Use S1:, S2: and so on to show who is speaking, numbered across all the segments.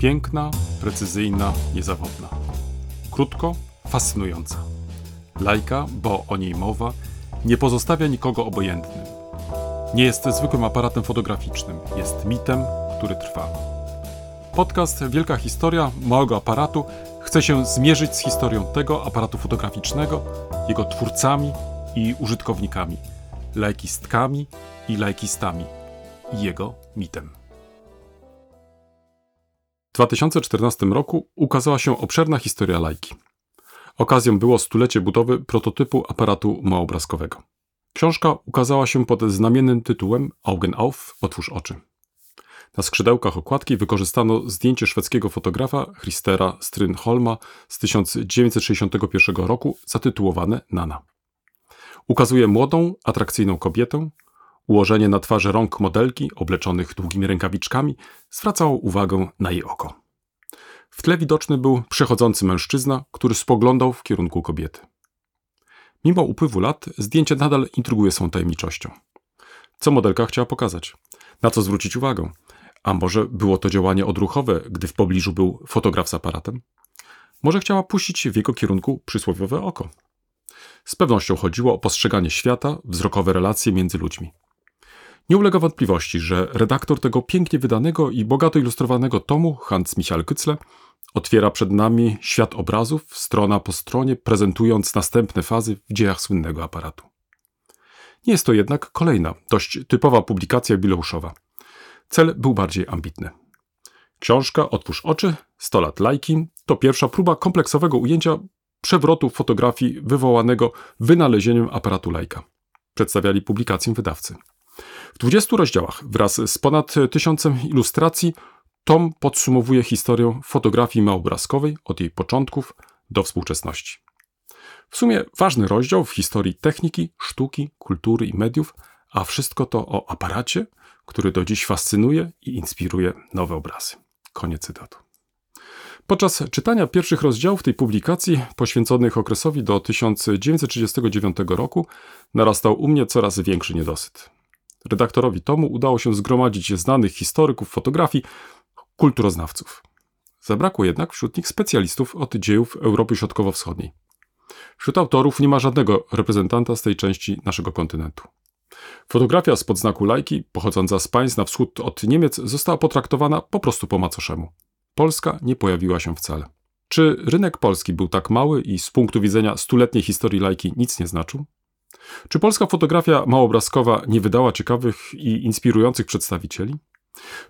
S1: Piękna, precyzyjna, niezawodna. Krótko, fascynująca. Lajka, bo o niej mowa, nie pozostawia nikogo obojętnym. Nie jest zwykłym aparatem fotograficznym, jest mitem, który trwa. Podcast Wielka Historia Małego Aparatu chce się zmierzyć z historią tego aparatu fotograficznego, jego twórcami i użytkownikami, lajkistkami i lajkistami i jego mitem. W 2014 roku ukazała się obszerna historia lajki. Okazją było stulecie budowy prototypu aparatu małoobrazkowego. Książka ukazała się pod znamiennym tytułem Augen auf, otwórz oczy. Na skrzydełkach okładki wykorzystano zdjęcie szwedzkiego fotografa Christera Strindholma z 1961 roku zatytułowane Nana. Ukazuje młodą, atrakcyjną kobietę. Ułożenie na twarzy rąk modelki, obleczonych długimi rękawiczkami, zwracało uwagę na jej oko. W tle widoczny był przechodzący mężczyzna, który spoglądał w kierunku kobiety. Mimo upływu lat, zdjęcie nadal intryguje swą tajemniczością. Co modelka chciała pokazać? Na co zwrócić uwagę? A może było to działanie odruchowe, gdy w pobliżu był fotograf z aparatem? Może chciała puścić w jego kierunku przysłowiowe oko? Z pewnością chodziło o postrzeganie świata, wzrokowe relacje między ludźmi. Nie ulega wątpliwości, że redaktor tego pięknie wydanego i bogato ilustrowanego tomu, Hans Michael Kycle, otwiera przed nami świat obrazów, strona po stronie, prezentując następne fazy w dziejach słynnego aparatu. Nie jest to jednak kolejna, dość typowa publikacja jubileuszowa. Cel był bardziej ambitny. Książka Otwórz oczy, 100 lat lajki to pierwsza próba kompleksowego ujęcia przewrotu fotografii wywołanego wynalezieniem aparatu lajka. Przedstawiali publikację wydawcy. W 20 rozdziałach wraz z ponad tysiącem ilustracji tom podsumowuje historię fotografii małobrazkowej od jej początków do współczesności. W sumie ważny rozdział w historii techniki, sztuki, kultury i mediów, a wszystko to o aparacie, który do dziś fascynuje i inspiruje nowe obrazy. Koniec cytatu. Podczas czytania pierwszych rozdziałów tej publikacji, poświęconych okresowi do 1939 roku, narastał u mnie coraz większy niedosyt. Redaktorowi tomu udało się zgromadzić znanych historyków fotografii, kulturoznawców. Zabrakło jednak wśród nich specjalistów od dziejów Europy Środkowo-Wschodniej. Wśród autorów nie ma żadnego reprezentanta z tej części naszego kontynentu. Fotografia z podznaku lajki, pochodząca z państw na wschód od Niemiec, została potraktowana po prostu po macoszemu. Polska nie pojawiła się wcale. Czy rynek polski był tak mały i z punktu widzenia stuletniej historii lajki nic nie znaczył? Czy polska fotografia małobrazkowa nie wydała ciekawych i inspirujących przedstawicieli?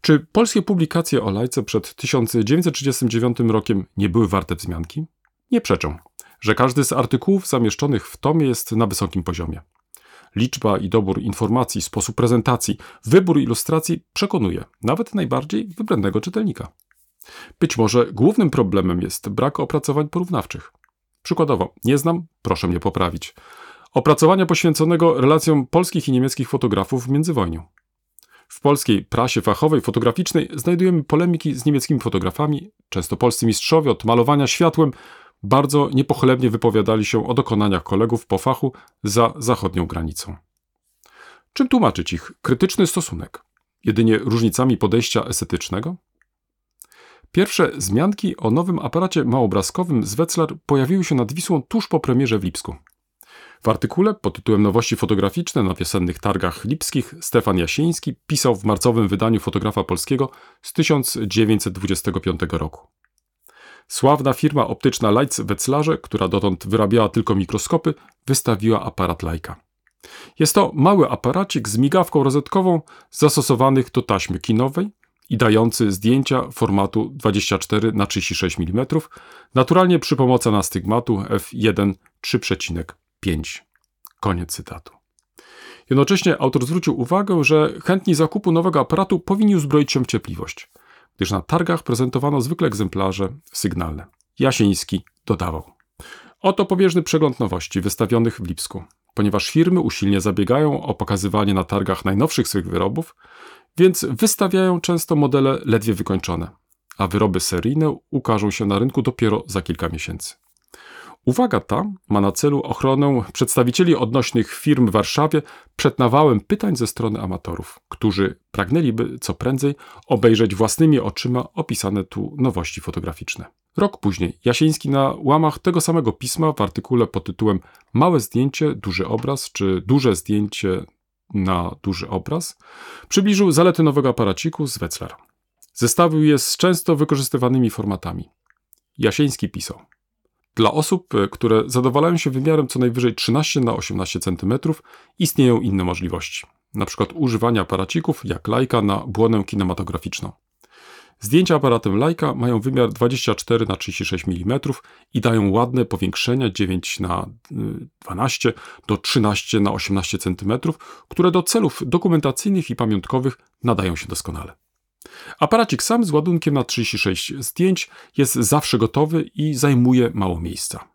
S1: Czy polskie publikacje o lajce przed 1939 rokiem nie były warte wzmianki? Nie przeczę, że każdy z artykułów zamieszczonych w tomie jest na wysokim poziomie. Liczba i dobór informacji, sposób prezentacji, wybór ilustracji przekonuje nawet najbardziej wybrednego czytelnika. Być może głównym problemem jest brak opracowań porównawczych. Przykładowo, nie znam, proszę mnie poprawić, opracowania poświęconego relacjom polskich i niemieckich fotografów w międzywojniu. W polskiej prasie fachowej, fotograficznej znajdujemy polemiki z niemieckimi fotografami. Często polscy mistrzowie od malowania światłem bardzo niepochlebnie wypowiadali się o dokonaniach kolegów po fachu za zachodnią granicą. Czym tłumaczyć ich krytyczny stosunek? Jedynie różnicami podejścia estetycznego? Pierwsze zmianki o nowym aparacie małobrazkowym z Wetzlar pojawiły się nad Wisłą tuż po premierze w Lipsku. W artykule pod tytułem Nowości fotograficzne na wiosennych targach lipskich Stefan Jasiński pisał w marcowym wydaniu fotografa polskiego z 1925 roku. Sławna firma optyczna Leitz Wetzlarze, która dotąd wyrabiała tylko mikroskopy, wystawiła aparat Leica. Jest to mały aparacik z migawką rozetkową zastosowanych do taśmy kinowej i dający zdjęcia formatu 24 na 36 mm, naturalnie przy pomocy nastygmatu f1 3,5. Koniec cytatu. Jednocześnie autor zwrócił uwagę, że chętni zakupu nowego aparatu powinni uzbroić się w cierpliwość, gdyż na targach prezentowano zwykle egzemplarze sygnalne. Jasiński dodawał. Oto pobieżny przegląd nowości wystawionych w Lipsku. Ponieważ firmy usilnie zabiegają o pokazywanie na targach najnowszych swych wyrobów, więc wystawiają często modele ledwie wykończone, a wyroby seryjne ukażą się na rynku dopiero za kilka miesięcy. Uwaga ta ma na celu ochronę przedstawicieli odnośnych firm w Warszawie przed nawałem pytań ze strony amatorów, którzy pragnęliby co prędzej obejrzeć własnymi oczyma opisane tu nowości fotograficzne. Rok później Jasiński na łamach tego samego pisma w artykule pod tytułem Małe zdjęcie, duży obraz czy duże zdjęcie na duży obraz przybliżył zalety nowego aparaciku z Wetzlar. Zestawił je z często wykorzystywanymi formatami. Jasieński pisał – dla osób, e, które zadowalają się wymiarem co najwyżej 13 na 18 cm, istnieją inne możliwości, np. używania aparacików jak Leica na błonę kinematograficzną. Zdjęcia aparatem Leica mają wymiar 24 na 36 mm i dają ładne powiększenia 9 na 12 do 13 na 18 cm, które do celów dokumentacyjnych i pamiątkowych nadają się doskonale. Aparacik sam z ładunkiem na 36 zdjęć jest zawsze gotowy i zajmuje mało miejsca.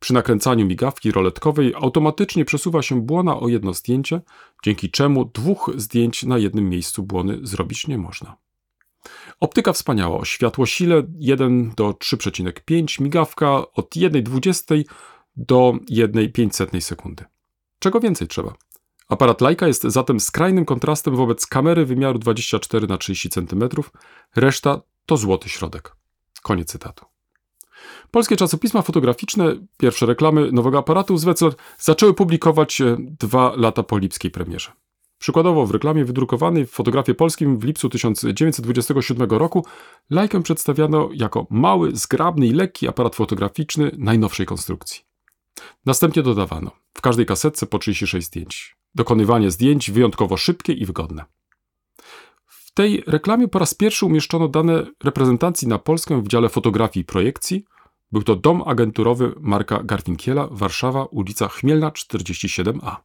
S1: Przy nakręcaniu migawki roletkowej automatycznie przesuwa się błona o jedno zdjęcie, dzięki czemu dwóch zdjęć na jednym miejscu błony zrobić nie można. Optyka wspaniała, światło sile 1 do 3,5, migawka od 1,20 do 1,5 sekundy. Czego więcej trzeba? Aparat Leica jest zatem skrajnym kontrastem wobec kamery wymiaru 24 na 30 cm, reszta to złoty środek. Koniec cytatu. Polskie czasopisma fotograficzne, pierwsze reklamy nowego aparatu z Wetzlar zaczęły publikować dwa lata po lipskiej premierze. Przykładowo w reklamie wydrukowanej w Fotografie Polskim w lipcu 1927 roku Leica przedstawiano jako mały, zgrabny i lekki aparat fotograficzny najnowszej konstrukcji. Następnie dodawano w każdej kasetce po 36 zdjęć. Dokonywanie zdjęć wyjątkowo szybkie i wygodne. W tej reklamie po raz pierwszy umieszczono dane reprezentacji na Polskę w dziale fotografii i projekcji. Był to dom agenturowy Marka Garfinkiela, Warszawa, ulica Chmielna 47a.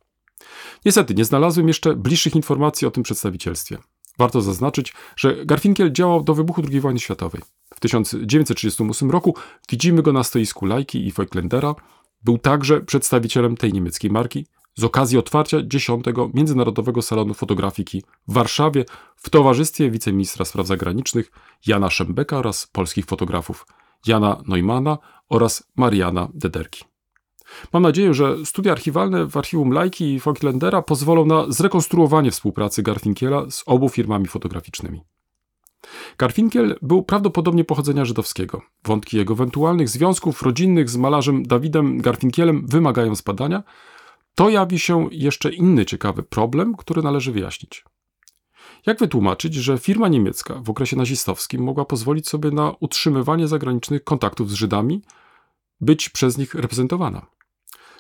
S1: Niestety nie znalazłem jeszcze bliższych informacji o tym przedstawicielstwie. Warto zaznaczyć, że Garfinkiel działał do wybuchu II wojny światowej. W 1938 roku widzimy go na stoisku Lajki i Voigtländera. Był także przedstawicielem tej niemieckiej marki, z okazji otwarcia 10. Międzynarodowego Salonu Fotografiki w Warszawie w towarzystwie wiceministra spraw zagranicznych Jana Szembeka oraz polskich fotografów Jana Neumana oraz Mariana Dederki. Mam nadzieję, że studia archiwalne w archiwum Lajki i Falklandera pozwolą na zrekonstruowanie współpracy Garfinkiela z obu firmami fotograficznymi. Garfinkiel był prawdopodobnie pochodzenia żydowskiego. Wątki jego ewentualnych związków rodzinnych z malarzem Dawidem Garfinkielem wymagają zbadania, to jawi się jeszcze inny ciekawy problem, który należy wyjaśnić. Jak wytłumaczyć, że firma niemiecka w okresie nazistowskim mogła pozwolić sobie na utrzymywanie zagranicznych kontaktów z Żydami, być przez nich reprezentowana?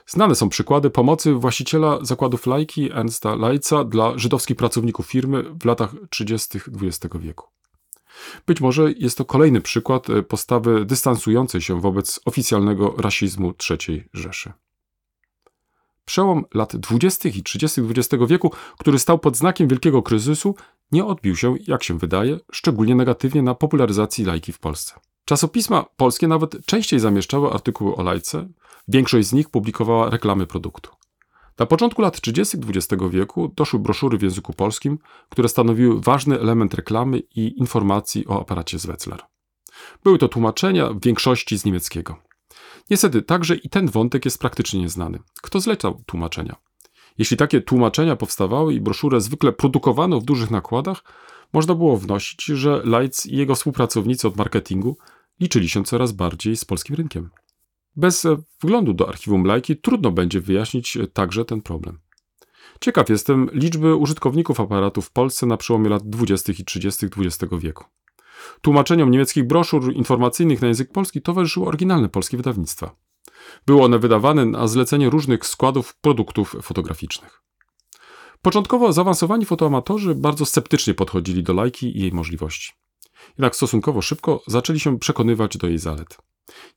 S1: Znane są przykłady pomocy właściciela zakładów Lajki Ernsta Leitza dla żydowskich pracowników firmy w latach 30. XX wieku. Być może jest to kolejny przykład postawy dystansującej się wobec oficjalnego rasizmu III Rzeszy. Przełom lat 20. i 30. XX wieku, który stał pod znakiem wielkiego kryzysu, nie odbił się, jak się wydaje, szczególnie negatywnie na popularyzacji lajki w Polsce. Czasopisma polskie nawet częściej zamieszczały artykuły o lajce, większość z nich publikowała reklamy produktu. Na początku lat 30. XX wieku doszły broszury w języku polskim, które stanowiły ważny element reklamy i informacji o aparacie z Wetzlar. Były to tłumaczenia w większości z niemieckiego. Niestety, także i ten wątek jest praktycznie nieznany. Kto zlecał tłumaczenia? Jeśli takie tłumaczenia powstawały i broszurę zwykle produkowano w dużych nakładach, można było wnosić, że Leitz i jego współpracownicy od marketingu liczyli się coraz bardziej z polskim rynkiem. Bez wglądu do archiwum Lajki trudno będzie wyjaśnić także ten problem. Ciekaw jestem liczby użytkowników aparatu w Polsce na przełomie lat 20. i 30. XX wieku. Tłumaczeniom niemieckich broszur informacyjnych na język polski towarzyszyły oryginalne polskie wydawnictwa. Były one wydawane na zlecenie różnych składów produktów fotograficznych. Początkowo zaawansowani fotoamatorzy bardzo sceptycznie podchodzili do lajki i jej możliwości. Jednak stosunkowo szybko zaczęli się przekonywać do jej zalet.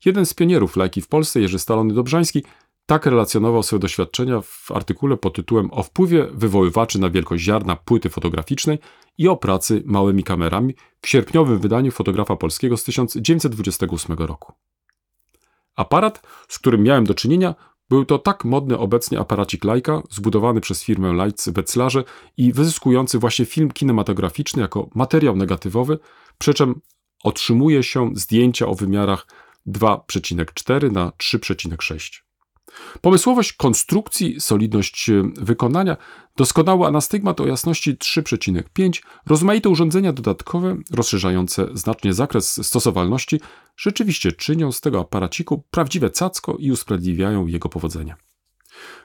S1: Jeden z pionierów lajki w Polsce, Jerzy Stalony Dobrzański, tak relacjonował swoje doświadczenia w artykule pod tytułem O wpływie wywoływaczy na wielkość ziarna płyty fotograficznej i o pracy małymi kamerami w sierpniowym wydaniu fotografa polskiego z 1928 roku. Aparat, z którym miałem do czynienia, był to tak modny obecnie aparacik Leica, zbudowany przez firmę Leitz Wetzlarze i wyzyskujący właśnie film kinematograficzny jako materiał negatywowy, przy czym otrzymuje się zdjęcia o wymiarach 2,4 na 3,6. Pomysłowość konstrukcji, solidność e, wykonania, doskonały anastygmat o jasności 3,5, rozmaite urządzenia dodatkowe, rozszerzające znacznie zakres stosowalności, rzeczywiście czynią z tego aparaciku prawdziwe cacko i usprawiedliwiają jego powodzenie.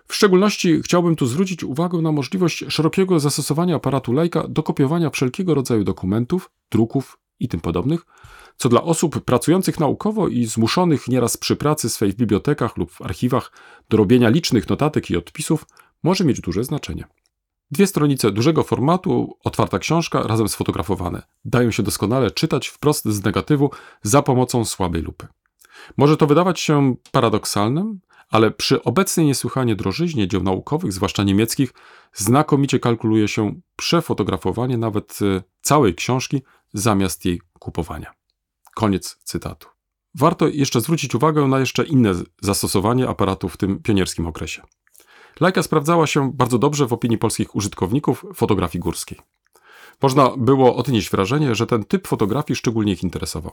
S1: W szczególności chciałbym tu zwrócić uwagę na możliwość szerokiego zastosowania aparatu Leica do kopiowania wszelkiego rodzaju dokumentów, druków i tym podobnych, co dla osób pracujących naukowo i zmuszonych nieraz przy pracy swej w bibliotekach lub w archiwach do robienia licznych notatek i odpisów może mieć duże znaczenie. Dwie stronice dużego formatu, otwarta książka razem sfotografowane, dają się doskonale czytać wprost z negatywu za pomocą słabej lupy. Może to wydawać się paradoksalnym, ale przy obecnej niesłychanie drożyźnie dzieł naukowych, zwłaszcza niemieckich, znakomicie kalkuluje się przefotografowanie nawet e, całej książki zamiast jej kupowania. Koniec cytatu. Warto jeszcze zwrócić uwagę na jeszcze inne zastosowanie aparatu w tym pionierskim okresie. Lajka sprawdzała się bardzo dobrze w opinii polskich użytkowników fotografii górskiej. Można było odnieść wrażenie, że ten typ fotografii szczególnie ich interesował.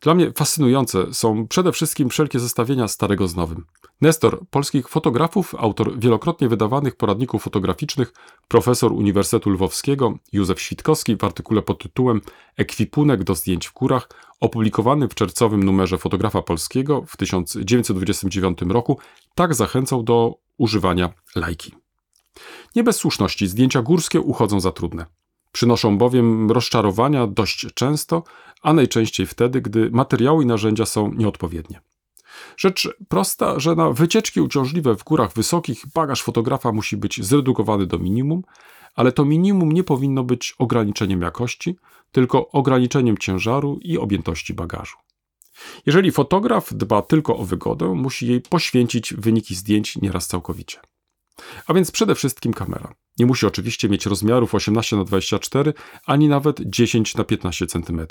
S1: Dla mnie fascynujące są przede wszystkim wszelkie zestawienia starego z nowym. Nestor polskich fotografów, autor wielokrotnie wydawanych poradników fotograficznych, profesor Uniwersytetu Lwowskiego Józef Świtkowski w artykule pod tytułem Ekwipunek do zdjęć w górach, opublikowany w czerwcowym numerze Fotografa Polskiego w 1929 roku, tak zachęcał do używania lajki. Nie bez słuszności zdjęcia górskie uchodzą za trudne. Przynoszą bowiem rozczarowania dość często, a najczęściej wtedy, gdy materiały i narzędzia są nieodpowiednie. Rzecz prosta, że na wycieczki uciążliwe w górach wysokich bagaż fotografa musi być zredukowany do minimum, ale to minimum nie powinno być ograniczeniem jakości, tylko ograniczeniem ciężaru i objętości bagażu. Jeżeli fotograf dba tylko o wygodę, musi jej poświęcić wyniki zdjęć nieraz całkowicie. A więc przede wszystkim kamera. Nie musi oczywiście mieć rozmiarów 18 na 24 ani nawet 10 na 15 cm.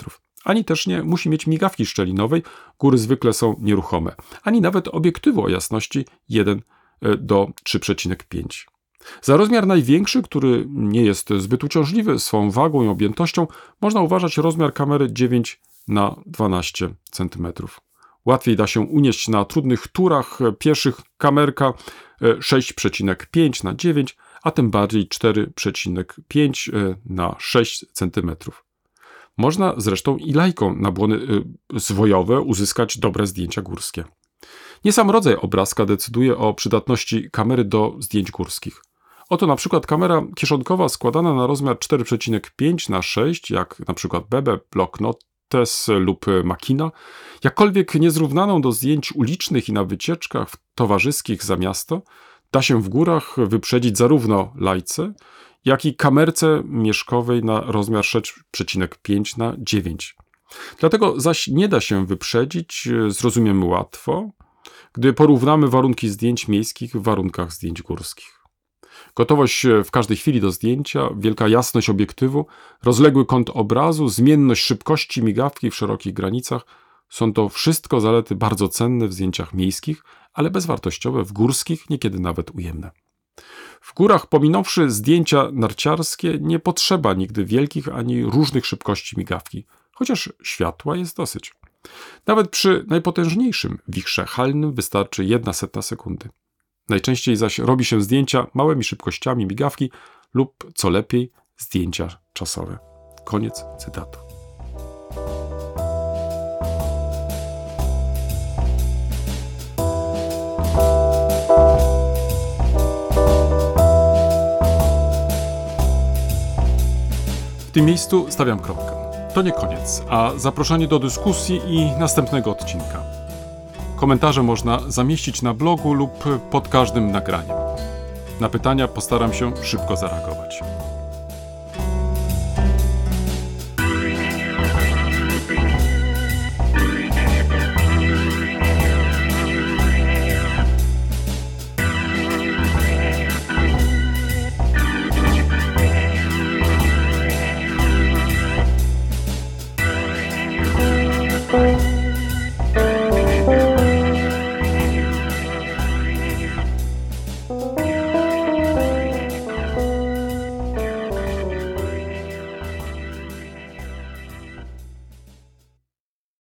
S1: Ani też nie musi mieć migawki szczelinowej, góry zwykle są nieruchome, ani nawet obiektywu o jasności 1 e, do 3,5. Za rozmiar największy, który nie jest zbyt uciążliwy swą wagą i objętością, można uważać rozmiar kamery 9 na 12 cm. Łatwiej da się unieść na trudnych turach pieszych kamerka 6,5 na 9, a tym bardziej 4,5 e, na 6 cm. Można zresztą i lajką na błony e, zwojowe uzyskać dobre zdjęcia górskie. Nie sam rodzaj obrazka decyduje o przydatności kamery do zdjęć górskich. Oto na przykład kamera kieszonkowa składana na rozmiar 4,5 na 6, jak na przykład Bebe, Block Notes lub Makina, jakkolwiek niezrównaną do zdjęć ulicznych i na wycieczkach towarzyskich za miasto, da się w górach wyprzedzić zarówno lajce, jak i kamerce mieszkowej na rozmiar 6,5 na 9. Dlatego zaś nie da się wyprzedzić, zrozumiemy łatwo, gdy porównamy warunki zdjęć miejskich w warunkach zdjęć górskich. Gotowość w każdej chwili do zdjęcia, wielka jasność obiektywu, rozległy kąt obrazu, zmienność szybkości migawki w szerokich granicach są to wszystko zalety bardzo cenne w zdjęciach miejskich, ale bezwartościowe w górskich, niekiedy nawet ujemne. W górach, pominąwszy zdjęcia narciarskie, nie potrzeba nigdy wielkich ani różnych szybkości migawki, chociaż światła jest dosyć. Nawet przy najpotężniejszym wichrze halnym wystarczy jedna setna sekundy. Najczęściej zaś robi się zdjęcia małymi szybkościami migawki lub, co lepiej, zdjęcia czasowe. Koniec cytatu. W tym miejscu stawiam kropkę. To nie koniec, a zaproszenie do dyskusji i następnego odcinka. Komentarze można zamieścić na blogu lub pod każdym nagraniem. Na pytania postaram się szybko zareagować.